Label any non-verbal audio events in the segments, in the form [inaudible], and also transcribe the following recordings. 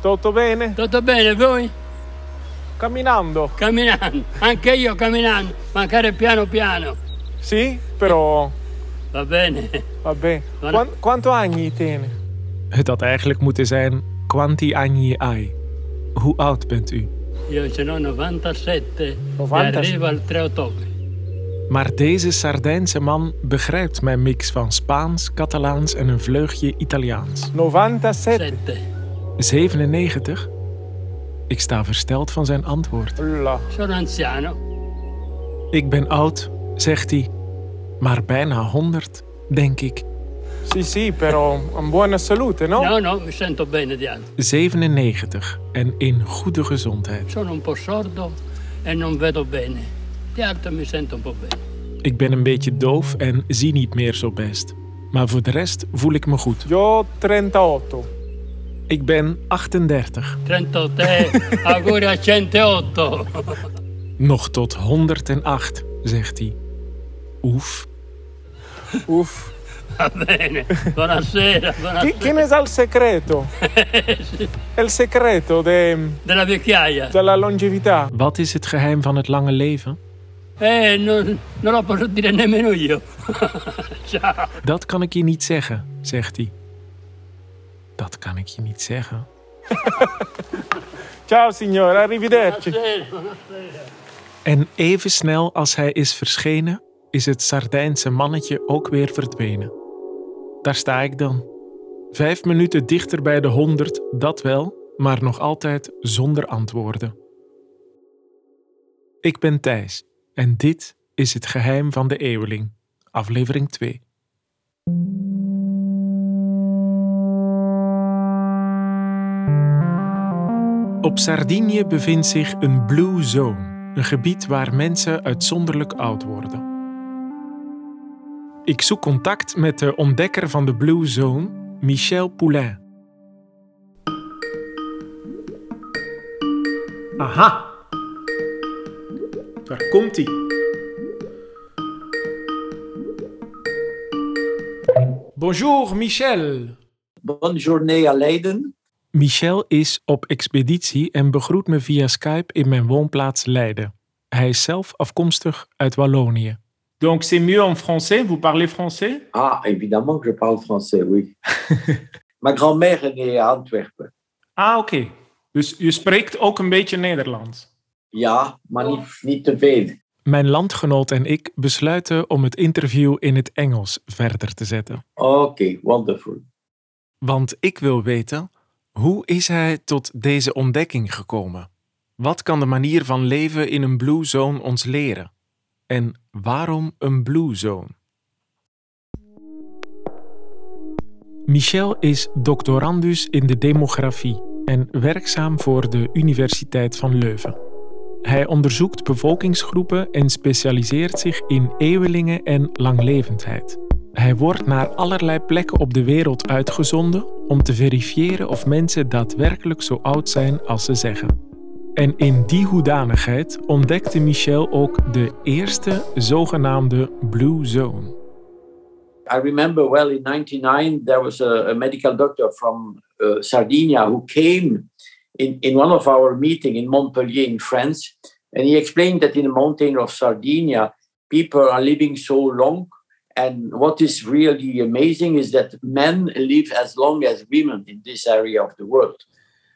Tutto bene? Tutto bene, voi? Camminando. Camminando, anche io camminando, mancare piano piano. Sì, però Va bene. vabbè. Ma- Quan- quanto anni tiene? Het had eigenlijk moeten zijn Quanti agni ai. Hoe oud bent u? Io ce n'ho 97 e 97. arrivo al 3 ottobre. Maar deze Sardijnse man begrijpt mijn mix van Spaans, Catalaans en een vleugje Italiaans. 97. 7. 97? Ik sta versteld van zijn antwoord. La. Sono anziano. Ik ben oud, zegt hij. Maar bijna 100, denk ik. Sì, sì, però in buona salute, no? No, no, mi sento bene di altro. 97 en in goede gezondheid. Sono un po' sordo e non vedo bene. Di altro mi sento un po' bene. Ik ben een beetje doof en zie niet meer zo best. Maar voor de rest voel ik me goed. Io 38. Ik ben 38. 38, eh, auguri a 108. Nog tot 108, zegt hij. Oef. Uff. Va bene, buonasera, Chi, buonasera. chi ne sa il segreto? [laughs] È il segreto de- Della vecchiaia. della longevità. Wat is het geheim van het lange leven? Eh, non, non lo posso dire nemmeno io. [laughs] Ciao. Dat kan ik je niet zeggen, zegt hij. Dat kan ik je niet zeggen. [laughs] Ciao signore, arrivederci. En even snel als hij is verschenen, is het Sardijnse mannetje ook weer verdwenen. Daar sta ik dan. Vijf minuten dichter bij de honderd, dat wel, maar nog altijd zonder antwoorden. Ik ben Thijs en dit is het geheim van de eeuweling, aflevering 2. Op Sardinië bevindt zich een Blue Zone, een gebied waar mensen uitzonderlijk oud worden. Ik zoek contact met de ontdekker van de Blue Zone, Michel Poulain. Aha, daar komt hij. Bonjour Michel. Bonne journée à Leiden. Michel is op expeditie en begroet me via Skype in mijn woonplaats Leiden. Hij is zelf afkomstig uit Wallonië. Donc c'est mieux en français, vous parlez français Ah, évidemment que je parle français, oui. [laughs] Ma grand-mère est née à Antwerpen. Ah, oké. Dus je spreekt ook een beetje Nederlands. Ja, maar niet, niet te veel. Mijn landgenoot en ik besluiten om het interview in het Engels verder te zetten. Oké, wonderful. Want ik wil weten, hoe is hij tot deze ontdekking gekomen? Wat kan de manier van leven in een Blue Zone ons leren? En waarom een Blue Zone? Michel is doctorandus in de demografie en werkzaam voor de Universiteit van Leuven. Hij onderzoekt bevolkingsgroepen en specialiseert zich in eeuwelingen en langlevendheid. Hij wordt naar allerlei plekken op de wereld uitgezonden om te verifiëren of mensen daadwerkelijk zo oud zijn als ze zeggen. En in die hoedanigheid ontdekte Michel ook de eerste zogenaamde Blue Zone. I remember well in 99 there was a, a medical doctor from uh, Sardinia who came in, in one of our meeting in Montpellier in France and he explained that in the mountain of Sardinia people are living so long and what is really amazing is that men live as long as women in this area of the world.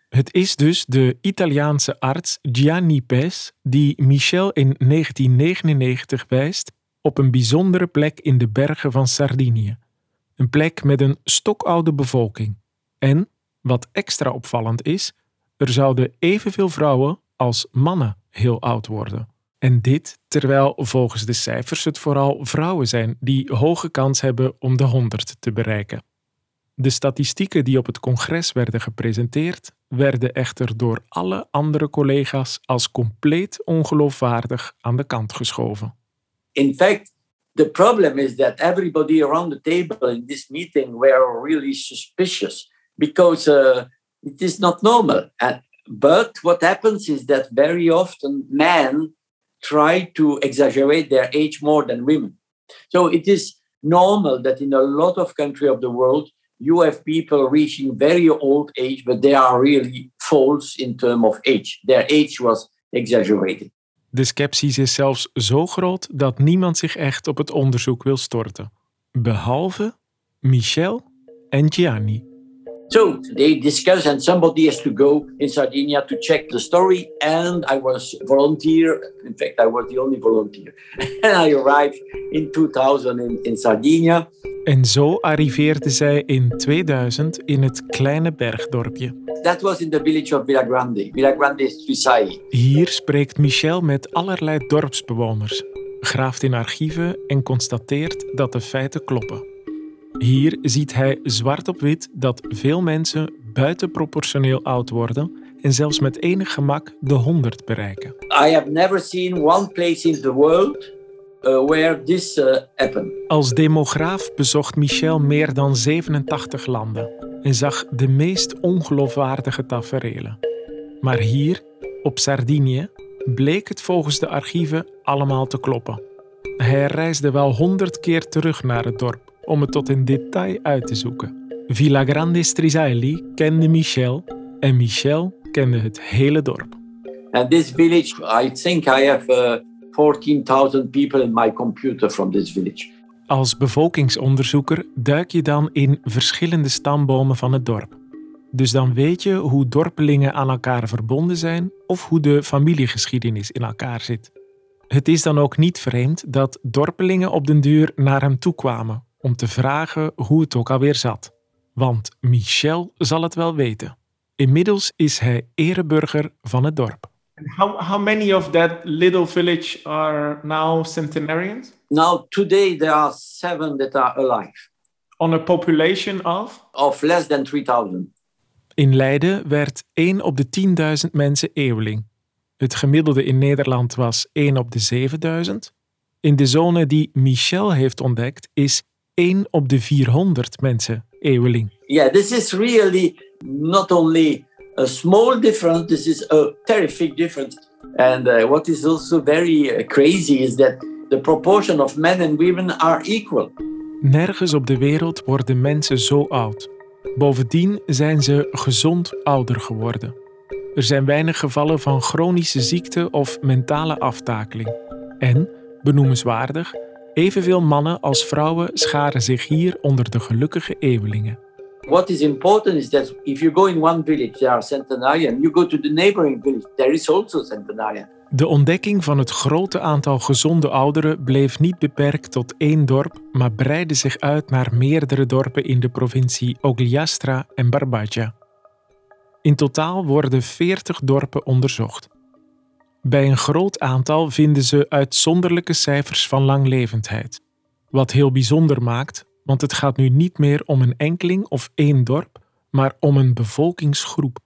Het is dus de Italiaanse arts Gianni Pes die Michel in 1999 wijst op een bijzondere plek in de bergen van Sardinië. Een plek met een stokoude bevolking. En, wat extra opvallend is, er zouden evenveel vrouwen als mannen heel oud worden. En dit terwijl volgens de cijfers het vooral vrouwen zijn die hoge kans hebben om de 100 te bereiken. De statistieken die op het congres werden gepresenteerd, werden echter door alle andere collega's als compleet ongeloofwaardig aan de kant geschoven. in fact, the problem is that everybody around the table in this meeting were really suspicious because uh, it is not normal. But what happens is that very often men try to exaggerate their age more than women. So it is normal that in a lot of countries of the world, you have people reaching very old age, but they are really false in terms of age. Their age was exaggerated. De sceptisch is zelfs zo groot dat niemand zich echt op het onderzoek wil storten. Behalve Michel en Gianni. So they discussed, and somebody has to go in Sardinia to check the story. And I was volunteer. In fact, I was the only volunteer. [laughs] and I arrived in 2000 in, in Sardinia. En zo arriveerde zij in 2000 in het kleine bergdorpje. That was in the village of Villagrande. Villagrande is Trisai. Hier spreekt Michel met allerlei dorpsbewoners, graaft in archieven en constateert dat de feiten kloppen. Hier ziet hij zwart op wit dat veel mensen buitenproportioneel oud worden en zelfs met enig gemak de 100 bereiken. I have never seen one place in the world uh, where this uh, happened. Als demograaf bezocht Michel meer dan 87 landen en zag de meest ongeloofwaardige taferelen. Maar hier, op Sardinië, bleek het volgens de archieven allemaal te kloppen. Hij reisde wel honderd keer terug naar het dorp om het tot in detail uit te zoeken. Villa Grande Strisaili kende Michel en Michel kende het hele dorp. And this village, I think I have uh, 14,000 people in my computer from this village. Als bevolkingsonderzoeker duik je dan in verschillende stambomen van het dorp. Dus dan weet je hoe dorpelingen aan elkaar verbonden zijn of hoe de familiegeschiedenis in elkaar zit. Het is dan ook niet vreemd dat dorpelingen op den duur naar hem toe kwamen om te vragen hoe het ook alweer zat. Want Michel zal het wel weten. Inmiddels is hij ereburger van het dorp. How, how many of that little village are now centenarians? Now, today there are seven that are alive, On a population of? of less than 3,000. In Leiden werd 1 op de 10.000 mensen eeuweling. Het gemiddelde in Nederland was 1 op de 7000. In de zone die Michel heeft ontdekt is 1 op de 400 mensen eeuweling. Yeah, this is really not only a small difference, this is a terrific difference. And uh, what is also very uh, crazy is that the proportion of men and women are equal. Nergens op de wereld worden mensen zo oud. Bovendien zijn ze gezond ouder geworden. Er zijn weinig gevallen van chronische ziekte of mentale aftakeling. En, benoemenswaardig, evenveel mannen als vrouwen scharen zich hier onder de gelukkige eeuwelingen. What is important is that if you go in one village, there are centenarian. You go to the neighboring village, there is also centenarian. De ontdekking van het grote aantal gezonde ouderen bleef niet beperkt tot één dorp, maar breidde zich uit naar meerdere dorpen in de provincie Ogliastra en Barbagia. In totaal worden 40 dorpen onderzocht. Bij een groot aantal vinden ze uitzonderlijke cijfers van langlevendheid. Wat heel bijzonder maakt, want het gaat nu niet meer om een enkeling of één dorp, maar om een bevolkingsgroep.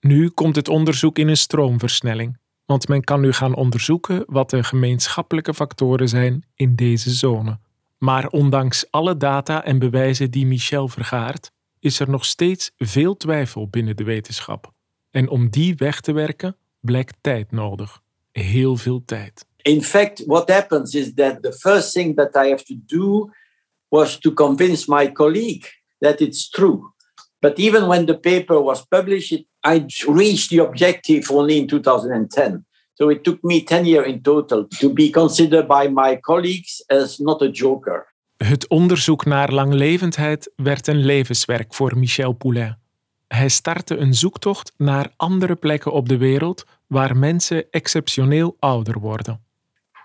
Nu komt het onderzoek in een stroomversnelling, want men kan nu gaan onderzoeken wat de gemeenschappelijke factoren zijn in deze zone. Maar ondanks alle data en bewijzen die Michel vergaart, is er nog steeds veel twijfel binnen de wetenschap. En om die weg te werken, blijkt tijd nodig. Heel veel tijd. In fact, what happens is that the first thing that I have to do was to convince my colleague that it's true. But even when the paper was published, I reached the objective only in 2010. So it took me 10 years in total to be considered by my colleagues as not a joker. Het onderzoek naar langlevendheid werd een levenswerk voor Michel Poulain. Hij startte een zoektocht naar andere plekken op de wereld waar mensen exceptioneel ouder worden.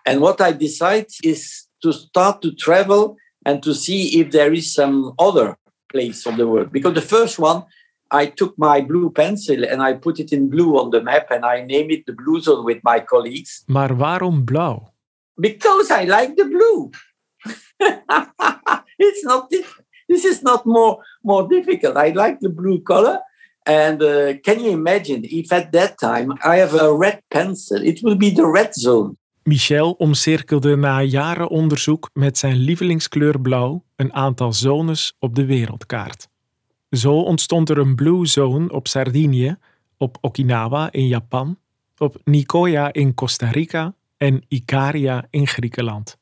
And what I decide is to start to travel and to see if there is some other place of the world. Because the first one, I took my blue pencil and I put it in blue on the map and I named it the blue zone with my colleagues. Maar waarom blauw? Because I like the blue. [laughs] it's not this is not more more difficult. I like the blue color. And uh, can you imagine if at that time I have a red pencil, it will be the red zone. Michel omcirkelde na jaren onderzoek met zijn lievelingskleur blauw een aantal zones op de wereldkaart. Zo ontstond er een Blue Zone op Sardinië, op Okinawa in Japan, op Nicoya in Costa Rica en Ikaria in Griekenland.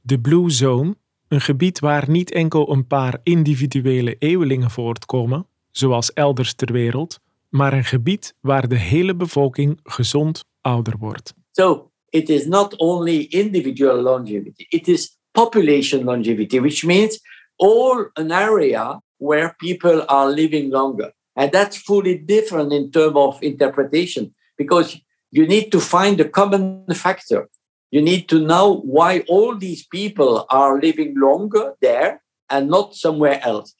De Blue Zone, Een gebied waar niet enkel een paar individuele eeuwelingen voortkomen, zoals elders ter wereld, maar een gebied waar de hele bevolking gezond ouder wordt. So it is not only individual longevity, it is population longevity, which means all an area where people are living longer. And that's fully different in terms of interpretation because you need to find a common factor. You need to know why all these people are living longer there and not somewhere else.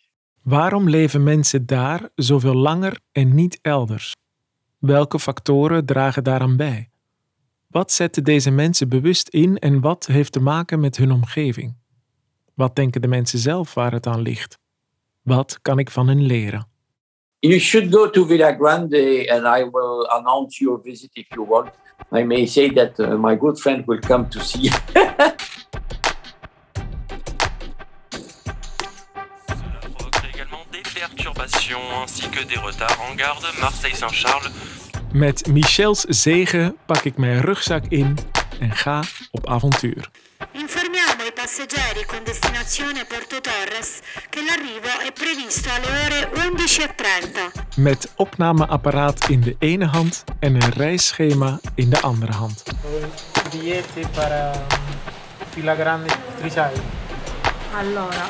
Waarom leven mensen daar zoveel langer en niet elders? Welke factoren dragen daaraan bij? Wat zetten deze mensen bewust in en wat heeft te maken met hun omgeving? Wat denken de mensen zelf waar het aan ligt? Wat kan ik van hen leren? You should go to Villa Grande and I will announce your visit if you want. I may say that uh, my good friend will come to see you. [laughs] perturbations ainsi que des retards en gare de Marseille-Saint-Charles. Met Michels zegen pak ik mijn rugzak in en ga op avontuur. Informiamo i passeggeri con destinazione Porto Torres che l'arrivo è previsto alle ore 11.30. Met opnameapparaat in de ene hand en een reisschema in de andere hand. Billete para Villa Grande Trisai. Allora,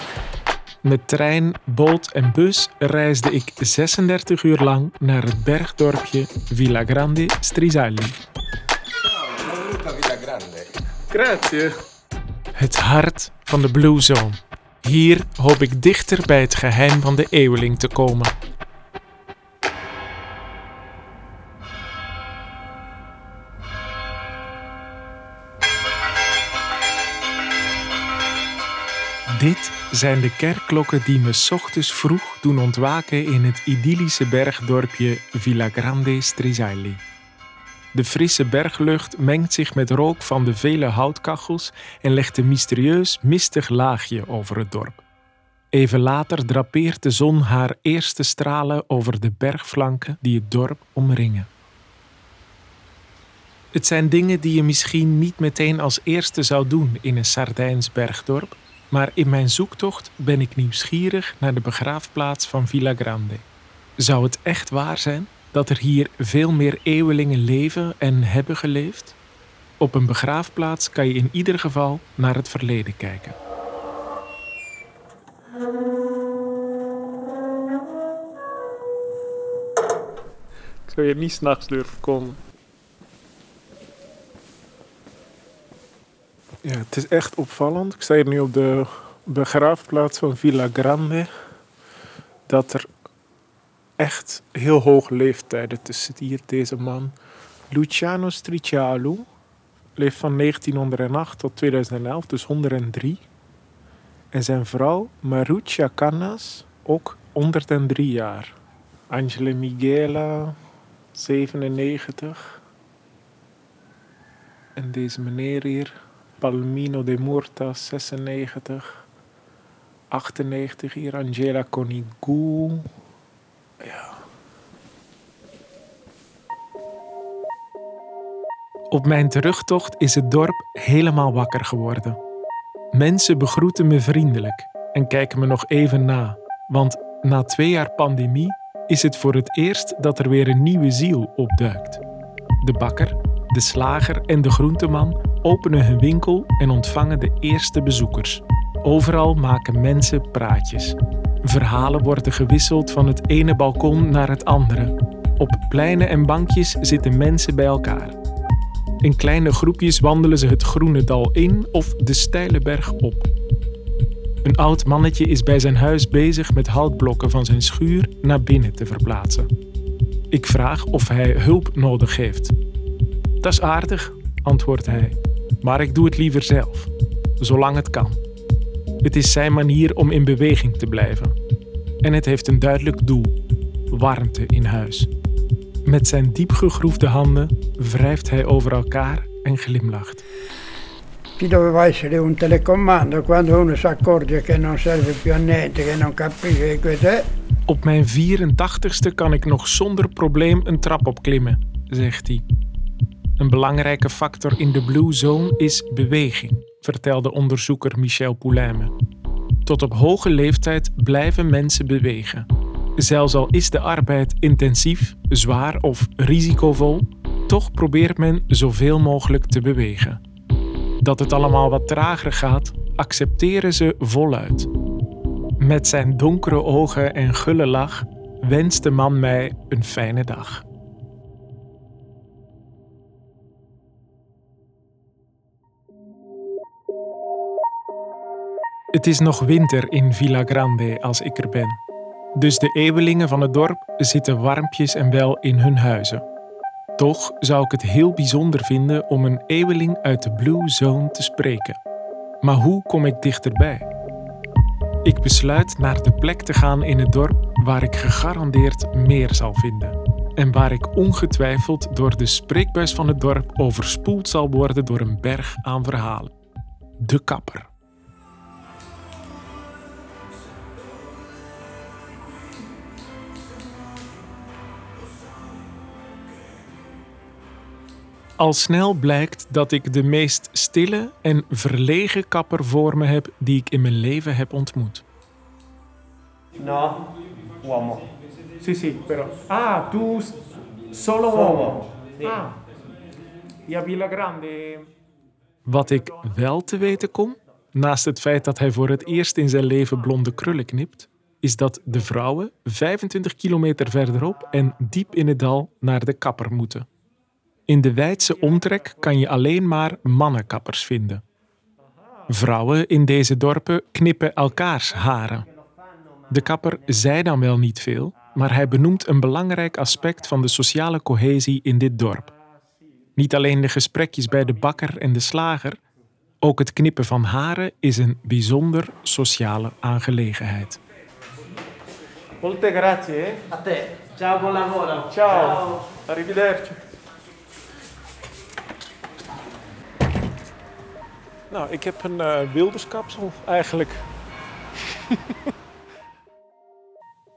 Met trein, boot en bus reisde ik 36 uur lang naar het bergdorpje Villa Grande Villa Grande. Grazie. Het hart van de Blue Zone. Hier hoop ik dichter bij het geheim van de eeuweling te komen. Dit zijn de kerkklokken die me ochtends vroeg doen ontwaken in het idyllische bergdorpje Villa Grande Strisalli. De frisse berglucht mengt zich met rook van de vele houtkachels en legt een mysterieus mistig laagje over het dorp. Even later drapeert de zon haar eerste stralen over de bergflanken die het dorp omringen. Het zijn dingen die je misschien niet meteen als eerste zou doen in een Sardijns bergdorp, maar in mijn zoektocht ben ik nieuwsgierig naar de begraafplaats van Villa Grande. Zou het echt waar zijn dat er hier veel meer eeuwelingen leven en hebben geleefd? Op een begraafplaats kan je in ieder geval naar het verleden kijken. Ik zou hier niet s'nachts durven komen. Ja, het is echt opvallend. Ik sta hier nu op de begraafplaats van Villa Grande. Dat er echt heel hoge leeftijden tussen hier. Deze man, Luciano Stricialo, leeft van 1908 tot 2011, dus 103. En zijn vrouw, Maruccia Cannas, ook 103 jaar. Angela Miguela, 97. En deze meneer hier, Palmino de Murta, 96. 98 hier, Angela Conigu. Ja. Op mijn terugtocht is het dorp helemaal wakker geworden. Mensen begroeten me vriendelijk en kijken me nog even na. Want na twee jaar pandemie is het voor het eerst dat er weer een nieuwe ziel opduikt. De bakker, de slager en de groenteman openen hun winkel en ontvangen de eerste bezoekers. Overal maken mensen praatjes. Verhalen worden gewisseld van het ene balkon naar het andere. Op pleinen en bankjes zitten mensen bij elkaar. In kleine groepjes wandelen ze het groene dal in of de steile berg op. Een oud mannetje is bij zijn huis bezig met houtblokken van zijn schuur naar binnen te verplaatsen. Ik vraag of hij hulp nodig heeft. Dat is aardig, antwoordt hij, maar ik doe het liever zelf, zolang het kan. Het is zijn manier om in beweging te blijven. En het heeft een duidelijk doel: warmte in huis. Met zijn diepgegroefde handen wrijft hij over elkaar en glimlacht. Ci doveva essere un telecomando quando uno si accorge che non serve più a niente, che non capisce che questo è. Op mijn 84ste kan ik nog zonder probleem een trap opklimmen, zegt hij. Een belangrijke factor in de Blue Zone is beweging, vertelde onderzoeker Michel Poulain me. Tot op hoge leeftijd blijven mensen bewegen. Zelfs al is de arbeid intensief, zwaar of risicovol, toch probeert men zoveel mogelijk te bewegen. Dat het allemaal wat trager gaat, accepteren ze voluit. Met zijn donkere ogen en gulle lach wenst de man mij een fijne dag. Het is nog winter in Villa Grande als ik er ben. Dus de eeuwelingen van het dorp zitten warmpjes en wel in hun huizen. Toch zou ik het heel bijzonder vinden om een eeuweling uit de Blue Zone te spreken. Maar hoe kom ik dichterbij? Ik besluit naar de plek te gaan in het dorp waar ik gegarandeerd meer zal vinden. En waar ik ongetwijfeld door de spreekbuis van het dorp overspoeld zal worden door een berg aan verhalen. De kapper. Al snel blijkt dat ik de meest stille en verlegen kapper voor me heb die ik in mijn leven heb ontmoet. No, uomo. Sì, sì, però. Ah, tu solo uomo. Ah. Ja, Villa Grande. Wat ik wel te weten kom, naast het feit dat hij voor het eerst in zijn leven blonde krullen knipt, is dat de vrouwen 25 kilometer verderop en diep in het dal naar de kapper moeten. In de wijdse omtrek kan je alleen maar mannenkappers vinden. Vrouwen in deze dorpen knippen elkaars haren. De kapper zei dan wel niet veel, maar hij benoemt een belangrijk aspect van de sociale cohesie in dit dorp. Niet alleen de gesprekjes bij de bakker en de slager, ook het knippen van haren is een bijzonder sociale aangelegenheid. Molte grazie. eh. A te. Ciao, buon lavoro. Ciao. Arrivederci. Nou, ik heb een eh wilderskapsel eigenlijk. [laughs]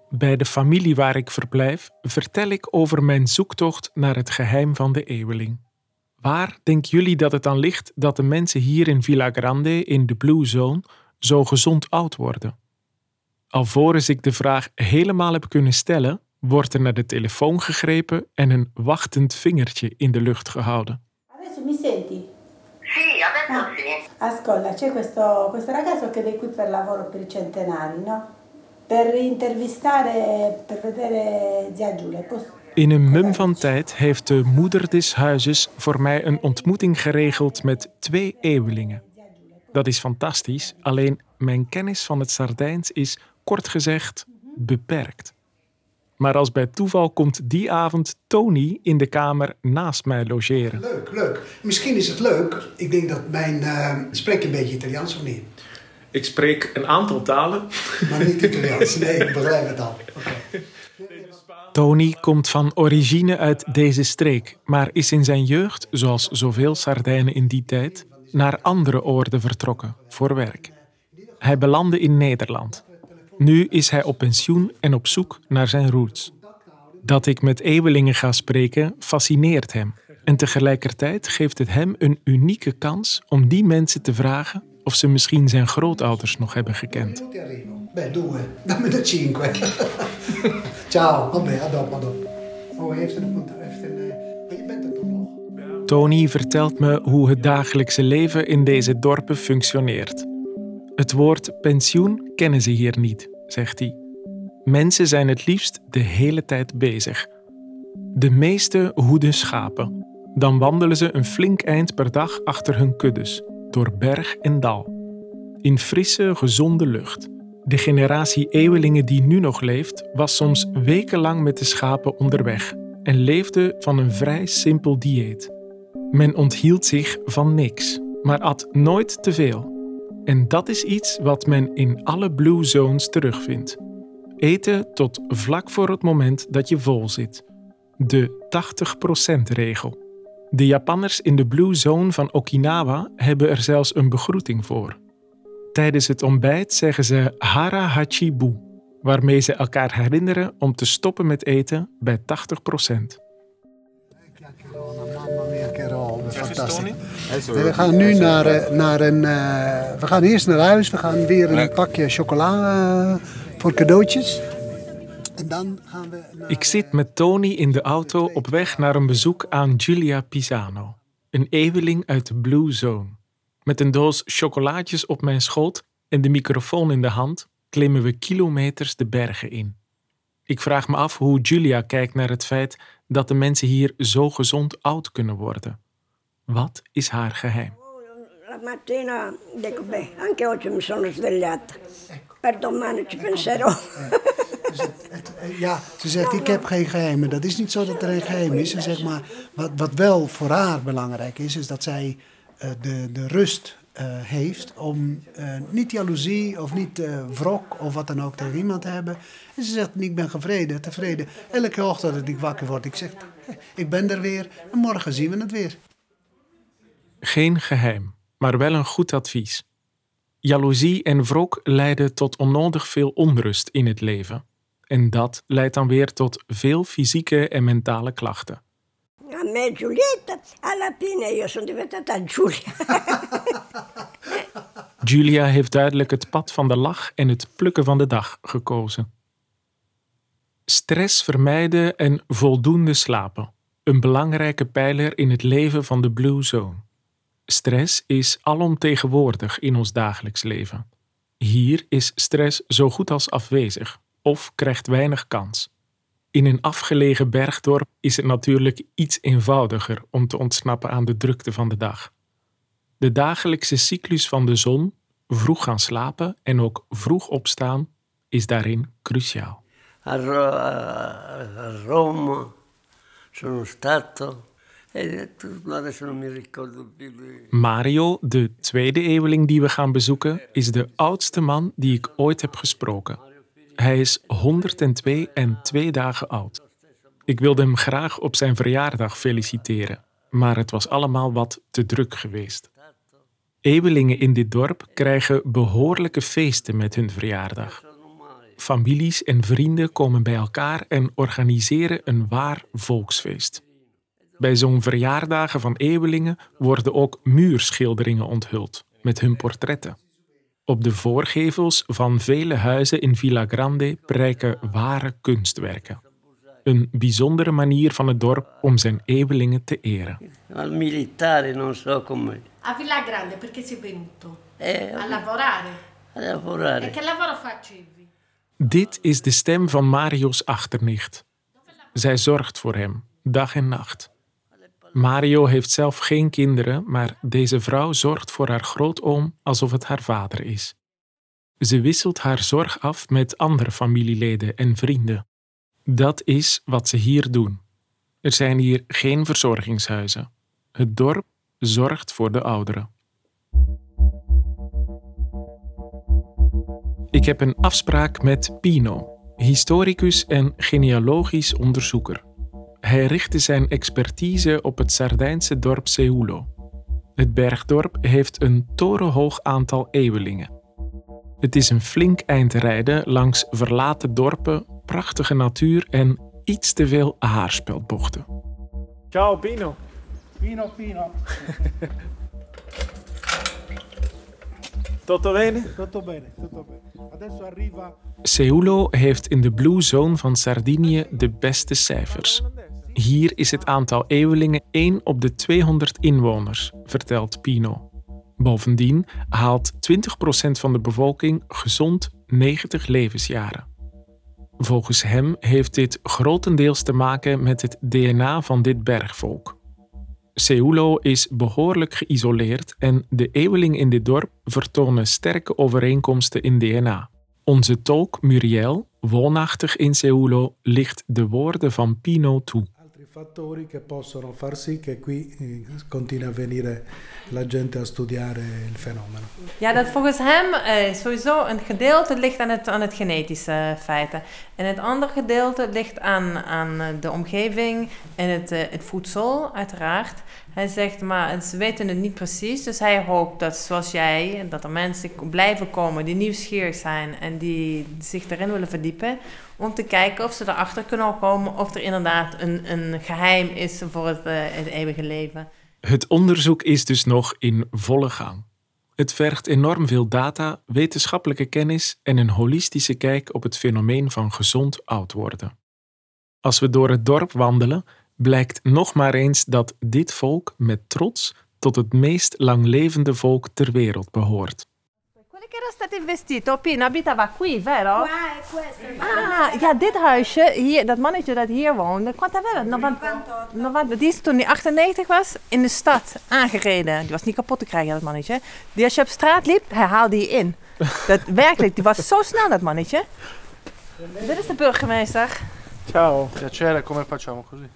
Bij de familie waar ik verblijf vertel ik over mijn zoektocht naar het geheim van de eeuweling. Waar denken jullie dat het aan ligt dat de mensen hier in Villa Grande in de Blue Zone zo gezond oud worden? Alvorens ik de vraag helemaal heb kunnen stellen, wordt er naar de telefoon gegrepen en een wachtend vingertje in de lucht gehouden. Adesso mi senti? Sì, adesso sì. Ascolta, c'è questo, questo ragazzo che è qui per lavoro per i centenari, no? Per intervistare, per vedere zia Giulia. Posso- In een mum van tijd heeft de moeder des huizes voor mij een ontmoeting geregeld met twee eeuwelingen. Dat is fantastisch, alleen mijn kennis van het Sardijns is kort gezegd beperkt. Maar als bij toeval komt die avond Tony in de kamer naast mij logeren. Leuk, leuk. Misschien is het leuk. Ik denk dat mijn... eh spreek een beetje Italiaans of niet? Ik spreek een aantal talen. Maar niet Italiaans. Nee, ik begrijp het al. Tony komt van origine uit deze streek, maar is in zijn jeugd, zoals zoveel Sardijnen in die tijd, naar andere oorden vertrokken voor werk. Hij belandde in Nederland. Nu is hij op pensioen en op zoek naar zijn roots. Dat ik met eeuwelingen ga spreken fascineert hem. En tegelijkertijd geeft het hem een unieke kans om die mensen te vragen of ze misschien zijn grootouders nog hebben gekend. Minuti arrivo. Beh, due. Dammi da cinque. Ciao. Vabbè, a dopo, a dopo. Oh, heeft een punt. Heeft een... Maar je bent er toch nog? Tony vertelt me hoe het dagelijkse leven in deze dorpen functioneert. Het woord pensioen kennen ze hier niet, zegt hij. Mensen zijn het liefst de hele tijd bezig. De meeste hoeden schapen. Dan wandelen ze een flink eind per dag achter hun kuddes, door berg en dal. In frisse, gezonde lucht. De generatie eeuwelingen die nu nog leeft, was soms wekenlang met de schapen onderweg en leefde van een vrij simpel dieet. Men onthield zich van niks, maar at nooit te veel. En dat is iets wat men in alle Blue Zones terugvindt. Eten tot vlak voor het moment dat je vol zit. De 80%-regel. De Japanners in de Blue Zone van Okinawa hebben er zelfs een begroeting voor. Tijdens het ontbijt zeggen ze hara hachibu, waarmee ze elkaar herinneren om te stoppen met eten bij 80%. Fantastisch. We gaan nu naar, eh, naar een. eh, we gaan eerst naar huis. We gaan weer een pakje chocola eh, voor cadeautjes. En dan gaan we. Naar, Ik zit met Tony in de auto op weg naar een bezoek aan Giulia Pisano, een eeuweling uit de Blue Zone. Met een doos chocolaatjes op mijn schoot en de microfoon in de hand klimmen we kilometers de bergen in. Ik vraag me af hoe Giulia kijkt naar het feit dat de mensen hier zo gezond oud kunnen worden. Wat is haar geheim? La mattina dico, beh, anche oggi mi sono svegliata. Per domani ci penserò. Eh, Ja, ze zegt: Ik heb geen geheimen. Dat is niet zo dat er een geheim is. Ze zegt maar: wat, wat wel voor haar belangrijk is, is dat zij eh, de, de rust eh, heeft om eh, niet jaloezie of niet eh wrok of wat dan ook tegen iemand te hebben. En ze zegt: Ik ben gevreden, tevreden. Elke ochtend dat ik wakker word, ik zeg: "Eh, Ik ben er weer en morgen zien we het weer. Geen geheim, maar wel een goed advies. Jaloezie en wrok leiden tot onnodig veel onrust in het leven. En dat leidt dan weer tot veel fysieke en mentale klachten. A me Giulietta, alla fine io sono diventata Giulia. [laughs] Julia heeft duidelijk het pad van de lach en het plukken van de dag gekozen. Stress vermijden en voldoende slapen. Een belangrijke pijler in het leven van de Blue Zone. Stress is alomtegenwoordig in ons dagelijks leven. Hier is stress zo goed als afwezig of krijgt weinig kans. In een afgelegen bergdorp is het natuurlijk iets eenvoudiger om te ontsnappen aan de drukte van de dag. De dagelijkse cyclus van de zon, vroeg gaan slapen en ook vroeg opstaan, is daarin cruciaal. A, Ro- a Roma sono stato Mario, de tweede eeuweling die we gaan bezoeken, is de oudste man die ik ooit heb gesproken. Hij is 102 en twee dagen oud. Ik wilde hem graag op zijn verjaardag feliciteren, maar het was allemaal wat te druk geweest. Eeuwelingen in dit dorp krijgen behoorlijke feesten met hun verjaardag. Families en vrienden komen bij elkaar en organiseren een waar volksfeest. Bij zo'n verjaardagen van eeuwelingen worden ook muurschilderingen onthuld met hun portretten. Op de voorgevels van vele huizen in Villa Grande prijken ware kunstwerken. Een bijzondere manier van het dorp om zijn eeuwelingen te eren. Al militare non so come. A Villa Grande perché sei venuto? Eh, A lavorare? a lavorare. E che lavoro facevi? Dit is de stem van Mario's achternicht. Zij zorgt voor hem, dag en nacht. Mario heeft zelf geen kinderen, maar deze vrouw zorgt voor haar grootoom alsof het haar vader is. Ze wisselt haar zorg af met andere familieleden en vrienden. Dat is wat ze hier doen. Er zijn hier geen verzorgingshuizen. Het dorp zorgt voor de ouderen. Ik heb een afspraak met Pino, historicus en genealogisch onderzoeker. Hij richtte zijn expertise op het Sardijnse dorp Seulo. Het bergdorp heeft een torenhoog aantal eeuwelingen. Het is een flink eind rijden langs verlaten dorpen, prachtige natuur en iets te veel haarspeldbochten. Ciao Pino. Pino, Pino. [laughs] Tutto bene? Tutto bene, tutto bene. Adesso arriva Seulo heeft in de Blue Zone van Sardinië de beste cijfers. Hier is het aantal eeuwelingen 1 op de 200 inwoners, vertelt Pino. Bovendien haalt 20% van de bevolking gezond 90 levensjaren. Volgens hem heeft dit grotendeels te maken met het DNA van dit bergvolk. Seulo is behoorlijk geïsoleerd en de eeuwelingen in dit dorp vertonen sterke overeenkomsten in DNA. Onze tolk Muriel, woonachtig in Seulo, licht de woorden van Pino toe. Fattori che possono far sì che qui eh, continui a venire la gente a studiare il fenomeno. Ja, dat volgens hem eh, sowieso een gedeelte ligt aan het, aan het genetische feiten. En het andere gedeelte ligt aan, aan de omgeving en het, eh, het voedsel, uiteraard. Hij zegt, maar ze weten het niet precies. Dus hij hoopt dat, zoals jij, dat er mensen blijven komen die nieuwsgierig zijn en die zich erin willen verdiepen. Om te kijken of ze erachter kunnen komen of er inderdaad een, een geheim is voor het, eh, het eeuwige leven. Het onderzoek is dus nog in volle gang. Het vergt enorm veel data, wetenschappelijke kennis en een holistische kijk op het fenomeen van gezond oud worden. Als we door het dorp wandelen, blijkt nog maar eens dat dit volk met trots tot het meest langlevende volk ter wereld behoort. Che era stato investito, Pino, abitava qui, vero? Qua è questo. Ah, ja, dit huisje, hier, dat mannetje dat hier woonde, quanto aveva? 90, 90, die is toen hij 98 was, in de stad aangereden. Die was niet kapot te krijgen, dat mannetje. Die als je op straat liep, hij haalde je in. Dat, [laughs] werkelijk, die was zo snel, dat mannetje. Dit is de burgemeester. Ciao. Piacere, come facciamo così?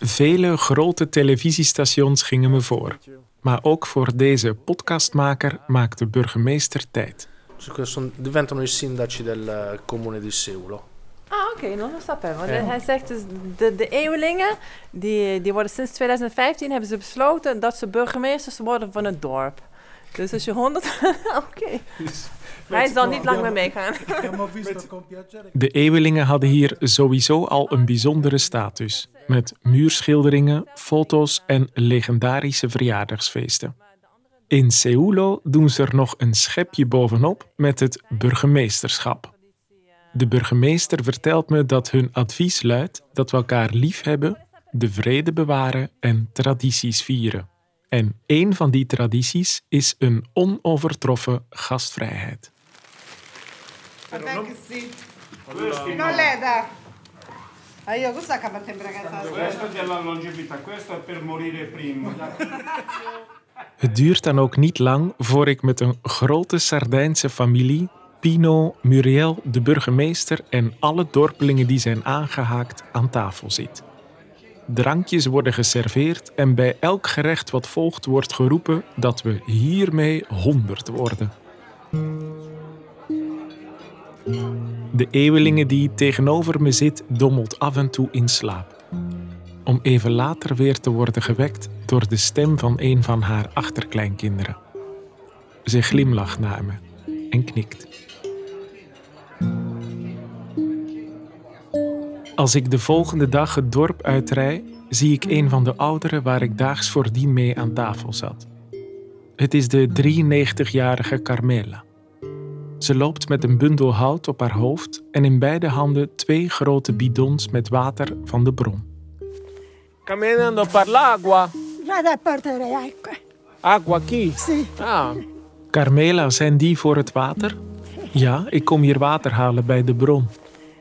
Vele grote televisiestations gingen me voor. Maar ook voor deze podcastmaker maakt de burgemeester tijd. Diventano i sindaci del eh, comune di Seulo. Ah, oké, nog een stap Want hij zegt dus, de, de eeuwelingen, die, die worden sinds 2015, hebben ze besloten dat ze burgemeesters worden van het dorp. Dus als je 100... [laughs] oké. Hij zal niet lang meer meegaan. De eeuwelingen hadden hier sowieso al een bijzondere status, met muurschilderingen, foto's en legendarische verjaardagsfeesten. In Seulo doen ze er nog een schepje bovenop met het burgemeesterschap. De burgemeester vertelt me dat hun advies luidt dat we elkaar lief hebben, de vrede bewaren en tradities vieren. En één van die tradities is een onovertroffen gastvrijheid. Non leda. Ah, io cosa che mi sembra che sta Questo è della longevità, questo è per morire prima. [laughs] Het duurt dan ook niet lang voor ik met een grote Sardijnse familie, Pino, Muriel, de burgemeester en alle dorpelingen die zijn aangehaakt aan tafel zit. Drankjes worden geserveerd en bij elk gerecht wat volgt wordt geroepen dat we hiermee honderd worden. De eeuwelinge die tegenover me zit dommelt af en toe in slaap. Om even later weer te worden gewekt door de stem van een van haar achterkleinkinderen. Ze glimlacht naar me en knikt. Als ik de volgende dag het dorp uitrij, zie ik een van de ouderen waar ik daags voordien mee aan tafel zat. Het is de 93-jarige Carmela. Ze loopt met een bundel hout op haar hoofd en in beide handen twee grote bidons met water van de bron. Camminando per l'acqua. Vado a portare acqua. Acqua qui? Sì. Ah, Carmela, zijn die voor het water? Ja, ik kom hier water halen bij de bron.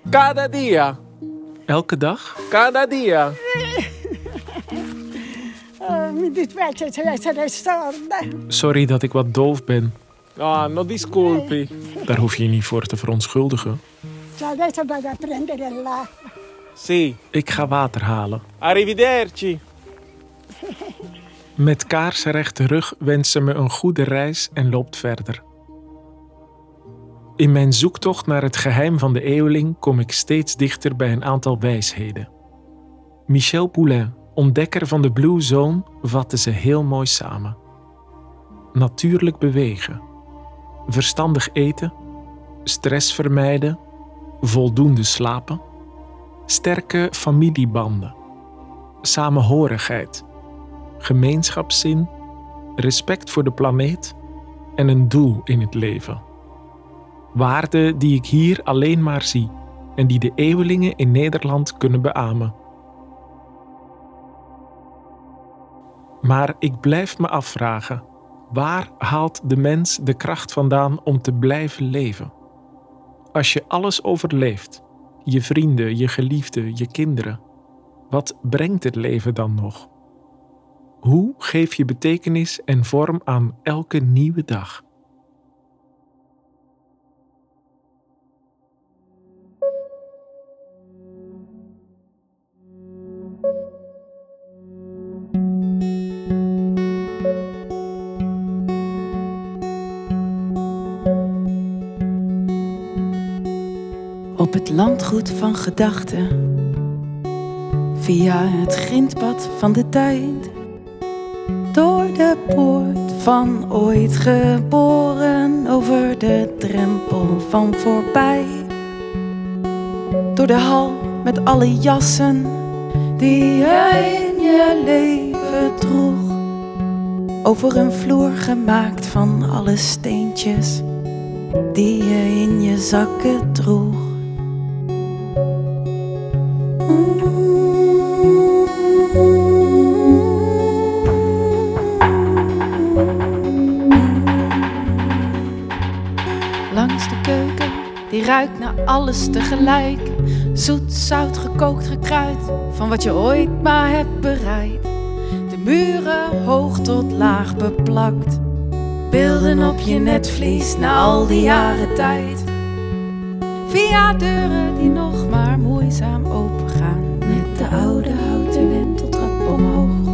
cada dia. Elke dag? Cada dia. Oh, mi dispiace se essere sorda. Sorry dat ik wat doof ben. No disculpi. Daar hoef je je niet voor te verontschuldigen. Cioè, adesso vado a prendere l'acqua. Sì. Ik ga water halen. Arrivederci. [laughs] Met kaarsrechte rug wenst ze me een goede reis en loopt verder. In mijn zoektocht naar het geheim van de eeuweling kom ik steeds dichter bij een aantal wijsheden. Michel Poulain, ontdekker van de Blue Zone, vatte ze heel mooi samen. Natuurlijk bewegen, verstandig eten, stress vermijden, voldoende slapen, sterke familiebanden, samenhorigheid, gemeenschapszin, respect voor de planeet en een doel in het leven. Waarden die ik hier alleen maar zie en die de eeuwelingen in Nederland kunnen beamen. Maar ik blijf me afvragen: waar haalt de mens de kracht vandaan om te blijven leven? Als je alles overleeft, je vrienden, je geliefden, je kinderen, wat brengt het leven dan nog? Hoe geef je betekenis en vorm aan elke nieuwe dag? Het landgoed van gedachten, via het grindpad van de tijd, door de poort van ooit geboren, over de drempel van voorbij, door de hal met alle jassen. Die je in je leven droeg. Over een vloer gemaakt van alle steentjes. Die je in je zakken droeg. Ruikt naar alles tegelijk. Zoet, zout, gekookt, gekruid, van wat je ooit maar hebt bereid. De muren hoog tot laag beplakt. Beelden op je netvlies na al die jaren tijd. Via deuren die nog maar moeizaam opengaan. Met de oude houten wenteltrap omhoog.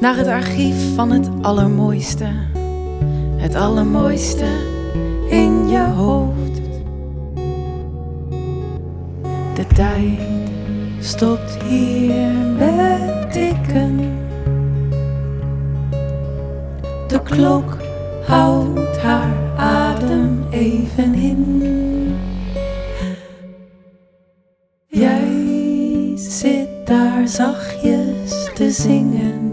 Naar het archief van het allermooiste. Het allermooiste in je hoofd. De tijd stopt hier met tikken. De klok houdt haar adem even in. Jij zit daar zachtjes te zingen.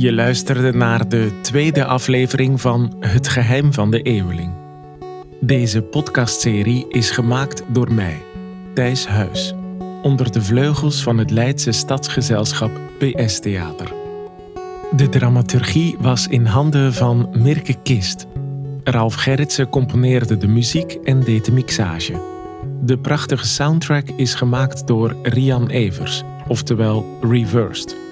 Je luisterde naar de tweede aflevering van Het Geheim van de Eeuweling. Deze podcastserie is gemaakt door mij, Thijs Huis, onder de vleugels van het Leidse stadsgezelschap PS Theater. De dramaturgie was in handen van Mirke Kist. Ralf Gerritsen componeerde de muziek en deed de mixage. De prachtige soundtrack is gemaakt door Rian Evers, oftewel Reversed.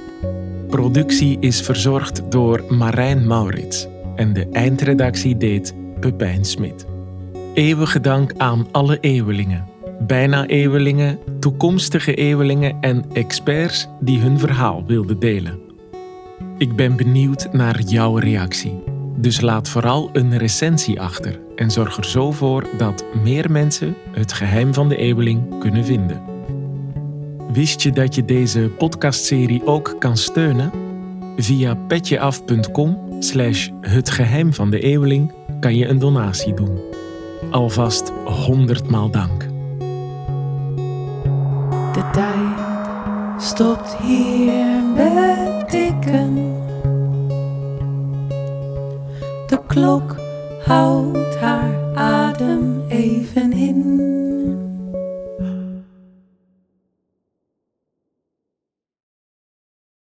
Productie is verzorgd door Marijn Maurits en de eindredactie deed Pepijn Smit. Eeuwige dank aan alle eeuwelingen, bijna eeuwelingen, toekomstige eeuwelingen en experts die hun verhaal wilden delen. Ik ben benieuwd naar jouw reactie. Dus laat vooral een recensie achter en zorg er zo voor dat meer mensen het geheim van de eeuweling kunnen vinden. Wist je dat je deze podcastserie ook kan steunen? Via petjeaf.com slash het geheim van de eeuweling kan je een donatie doen. Alvast honderdmaal dank. De tijd stopt hier met tikken. De klok houdt haar adem even